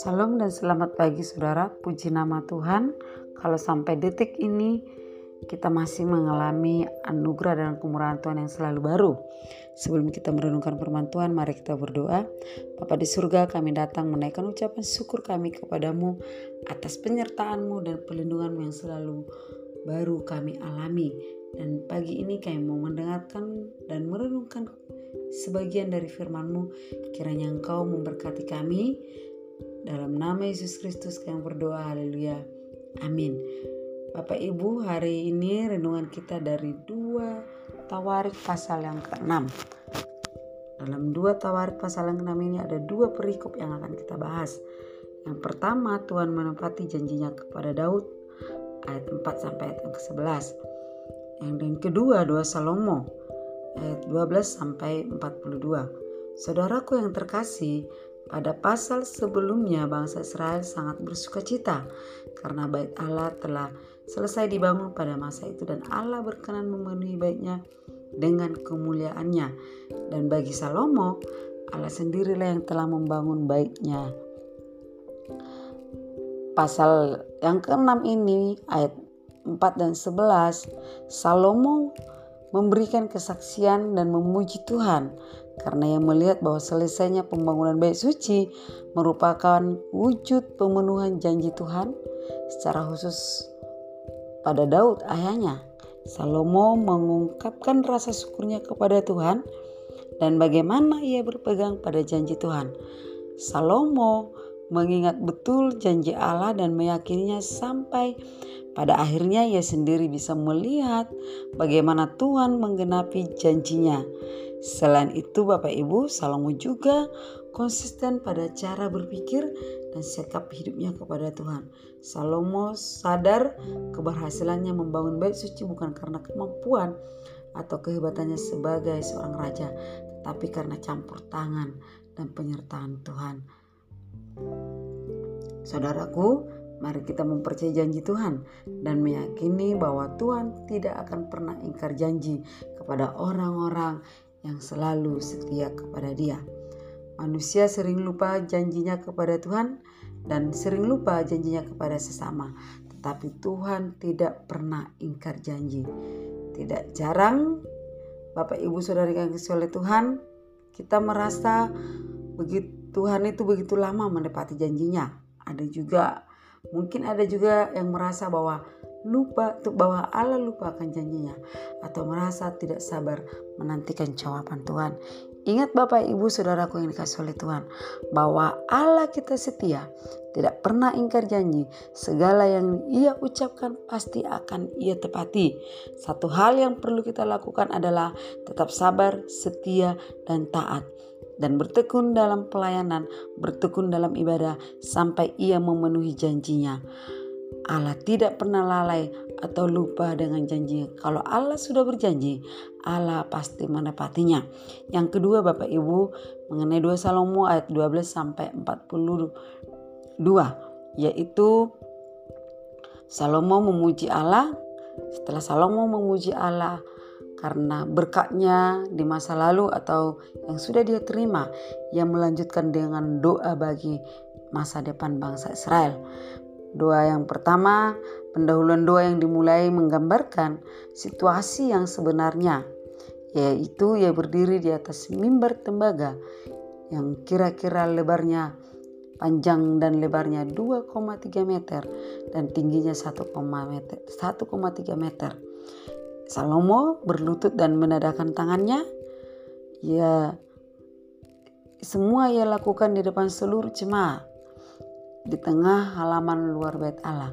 Salam dan selamat pagi saudara, puji nama Tuhan. Kalau sampai detik ini kita masih mengalami anugerah dan kemurahan Tuhan yang selalu baru. Sebelum kita merenungkan firman Tuhan, mari kita berdoa. Bapa di surga, kami datang menaikkan ucapan syukur kami kepadamu atas penyertaanmu dan pelindunganmu yang selalu baru kami alami. Dan pagi ini kami mau mendengarkan dan merenungkan sebagian dari firman-Mu. Kiranya Engkau memberkati kami dalam nama Yesus Kristus kami berdoa, haleluya. Amin. Bapak Ibu, hari ini renungan kita dari dua Tawarik pasal yang ke-6. Dalam dua Tawarik pasal yang ke-6 ini ada dua perikop yang akan kita bahas. Yang pertama, Tuhan menepati janjinya kepada Daud ayat 4 sampai ayat yang ke-11. Yang kedua, dua Salomo ayat 12 sampai 42. Saudaraku yang terkasih, pada pasal sebelumnya bangsa Israel sangat bersuka cita karena bait Allah telah selesai dibangun pada masa itu dan Allah berkenan memenuhi baitnya dengan kemuliaannya. Dan bagi Salomo, Allah sendirilah yang telah membangun baitnya. Pasal yang ke-6 ini ayat 4 dan 11 Salomo memberikan kesaksian dan memuji Tuhan karena yang melihat bahwa selesainya pembangunan bait suci merupakan wujud pemenuhan janji Tuhan secara khusus pada Daud ayahnya. Salomo mengungkapkan rasa syukurnya kepada Tuhan dan bagaimana ia berpegang pada janji Tuhan. Salomo mengingat betul janji Allah dan meyakininya sampai pada akhirnya ia sendiri bisa melihat bagaimana Tuhan menggenapi janjinya. Selain itu Bapak Ibu, Salomo juga konsisten pada cara berpikir dan sikap hidupnya kepada Tuhan. Salomo sadar keberhasilannya membangun bait suci bukan karena kemampuan atau kehebatannya sebagai seorang raja, tetapi karena campur tangan dan penyertaan Tuhan. Saudaraku, mari kita mempercayai janji Tuhan dan meyakini bahwa Tuhan tidak akan pernah ingkar janji kepada orang-orang yang selalu setia kepada Dia. Manusia sering lupa janjinya kepada Tuhan dan sering lupa janjinya kepada sesama, tetapi Tuhan tidak pernah ingkar janji. Tidak jarang Bapak Ibu Saudari yang kasih oleh Tuhan, kita merasa begitu Tuhan itu begitu lama menepati janjinya. Ada juga mungkin ada juga yang merasa bahwa lupa bahwa Allah lupa akan janjinya atau merasa tidak sabar menantikan jawaban Tuhan. Ingat Bapak Ibu Saudaraku yang dikasih oleh Tuhan bahwa Allah kita setia tidak pernah ingkar janji segala yang ia ucapkan pasti akan ia tepati satu hal yang perlu kita lakukan adalah tetap sabar setia dan taat dan bertekun dalam pelayanan bertekun dalam ibadah sampai ia memenuhi janjinya Allah tidak pernah lalai atau lupa dengan janji. Kalau Allah sudah berjanji, Allah pasti menepatinya. Yang kedua Bapak Ibu mengenai 2 Salomo ayat 12 sampai 42 yaitu Salomo memuji Allah setelah Salomo memuji Allah karena berkatnya di masa lalu atau yang sudah dia terima yang melanjutkan dengan doa bagi masa depan bangsa Israel. Doa yang pertama, pendahuluan doa yang dimulai menggambarkan situasi yang sebenarnya, yaitu ia berdiri di atas mimbar tembaga yang kira-kira lebarnya panjang dan lebarnya 2,3 meter dan tingginya 1,3 meter. Salomo berlutut dan menadakan tangannya. Ya, semua ia lakukan di depan seluruh jemaat di tengah halaman luar bait Allah.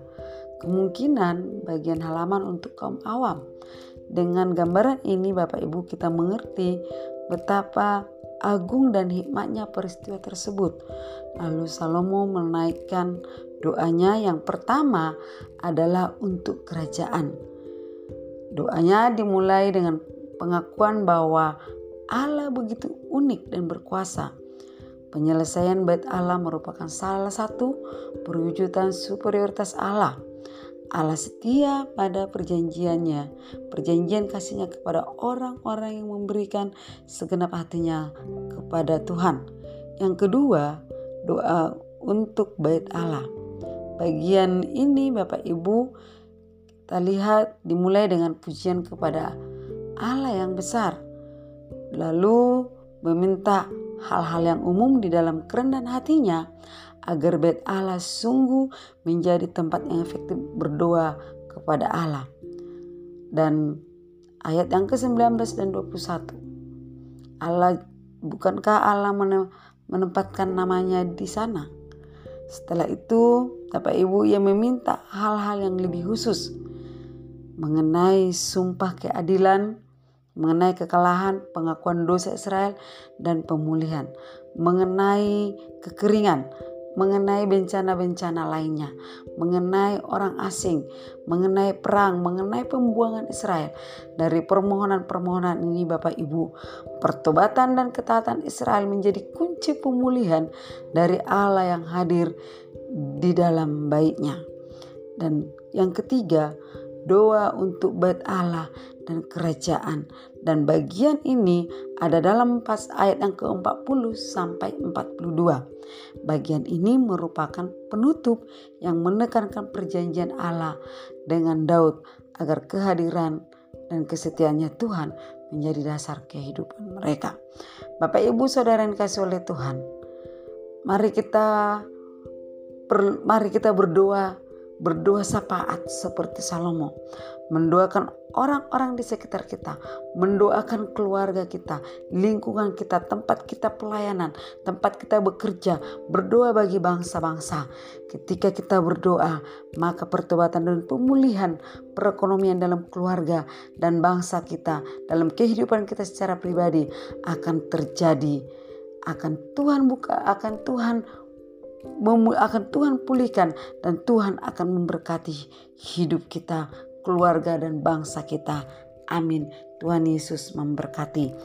Kemungkinan bagian halaman untuk kaum awam. Dengan gambaran ini Bapak Ibu kita mengerti betapa agung dan hikmatnya peristiwa tersebut. Lalu Salomo menaikkan doanya yang pertama adalah untuk kerajaan. Doanya dimulai dengan pengakuan bahwa Allah begitu unik dan berkuasa Penyelesaian bait Allah merupakan salah satu perwujudan superioritas Allah. Allah setia pada perjanjiannya, perjanjian kasihnya kepada orang-orang yang memberikan segenap hatinya kepada Tuhan. Yang kedua, doa untuk bait Allah. Bagian ini Bapak Ibu kita lihat dimulai dengan pujian kepada Allah yang besar. Lalu meminta hal-hal yang umum di dalam kerendahan hatinya agar bait Allah sungguh menjadi tempat yang efektif berdoa kepada Allah. Dan ayat yang ke-19 dan 21. Allah bukankah Allah menempatkan namanya di sana? Setelah itu, Bapak Ibu yang meminta hal-hal yang lebih khusus mengenai sumpah keadilan, mengenai kekalahan, pengakuan dosa Israel, dan pemulihan, mengenai kekeringan, mengenai bencana-bencana lainnya, mengenai orang asing, mengenai perang, mengenai pembuangan Israel. Dari permohonan-permohonan ini Bapak Ibu, pertobatan dan ketaatan Israel menjadi kunci pemulihan dari Allah yang hadir di dalam baitnya. Dan yang ketiga, doa untuk bait Allah dan kerajaan. Dan bagian ini ada dalam pas ayat yang ke-40 sampai 42. Bagian ini merupakan penutup yang menekankan perjanjian Allah dengan Daud agar kehadiran dan kesetiaannya Tuhan menjadi dasar kehidupan mereka. Bapak Ibu Saudara yang kasih oleh Tuhan, mari kita mari kita berdoa berdoa syafaat seperti Salomo, mendoakan orang-orang di sekitar kita, mendoakan keluarga kita, lingkungan kita, tempat kita pelayanan, tempat kita bekerja, berdoa bagi bangsa-bangsa. Ketika kita berdoa, maka pertobatan dan pemulihan perekonomian dalam keluarga dan bangsa kita, dalam kehidupan kita secara pribadi akan terjadi. Akan Tuhan buka, akan Tuhan akan Tuhan pulihkan dan Tuhan akan memberkati hidup kita, keluarga dan bangsa kita. Amin. Tuhan Yesus memberkati.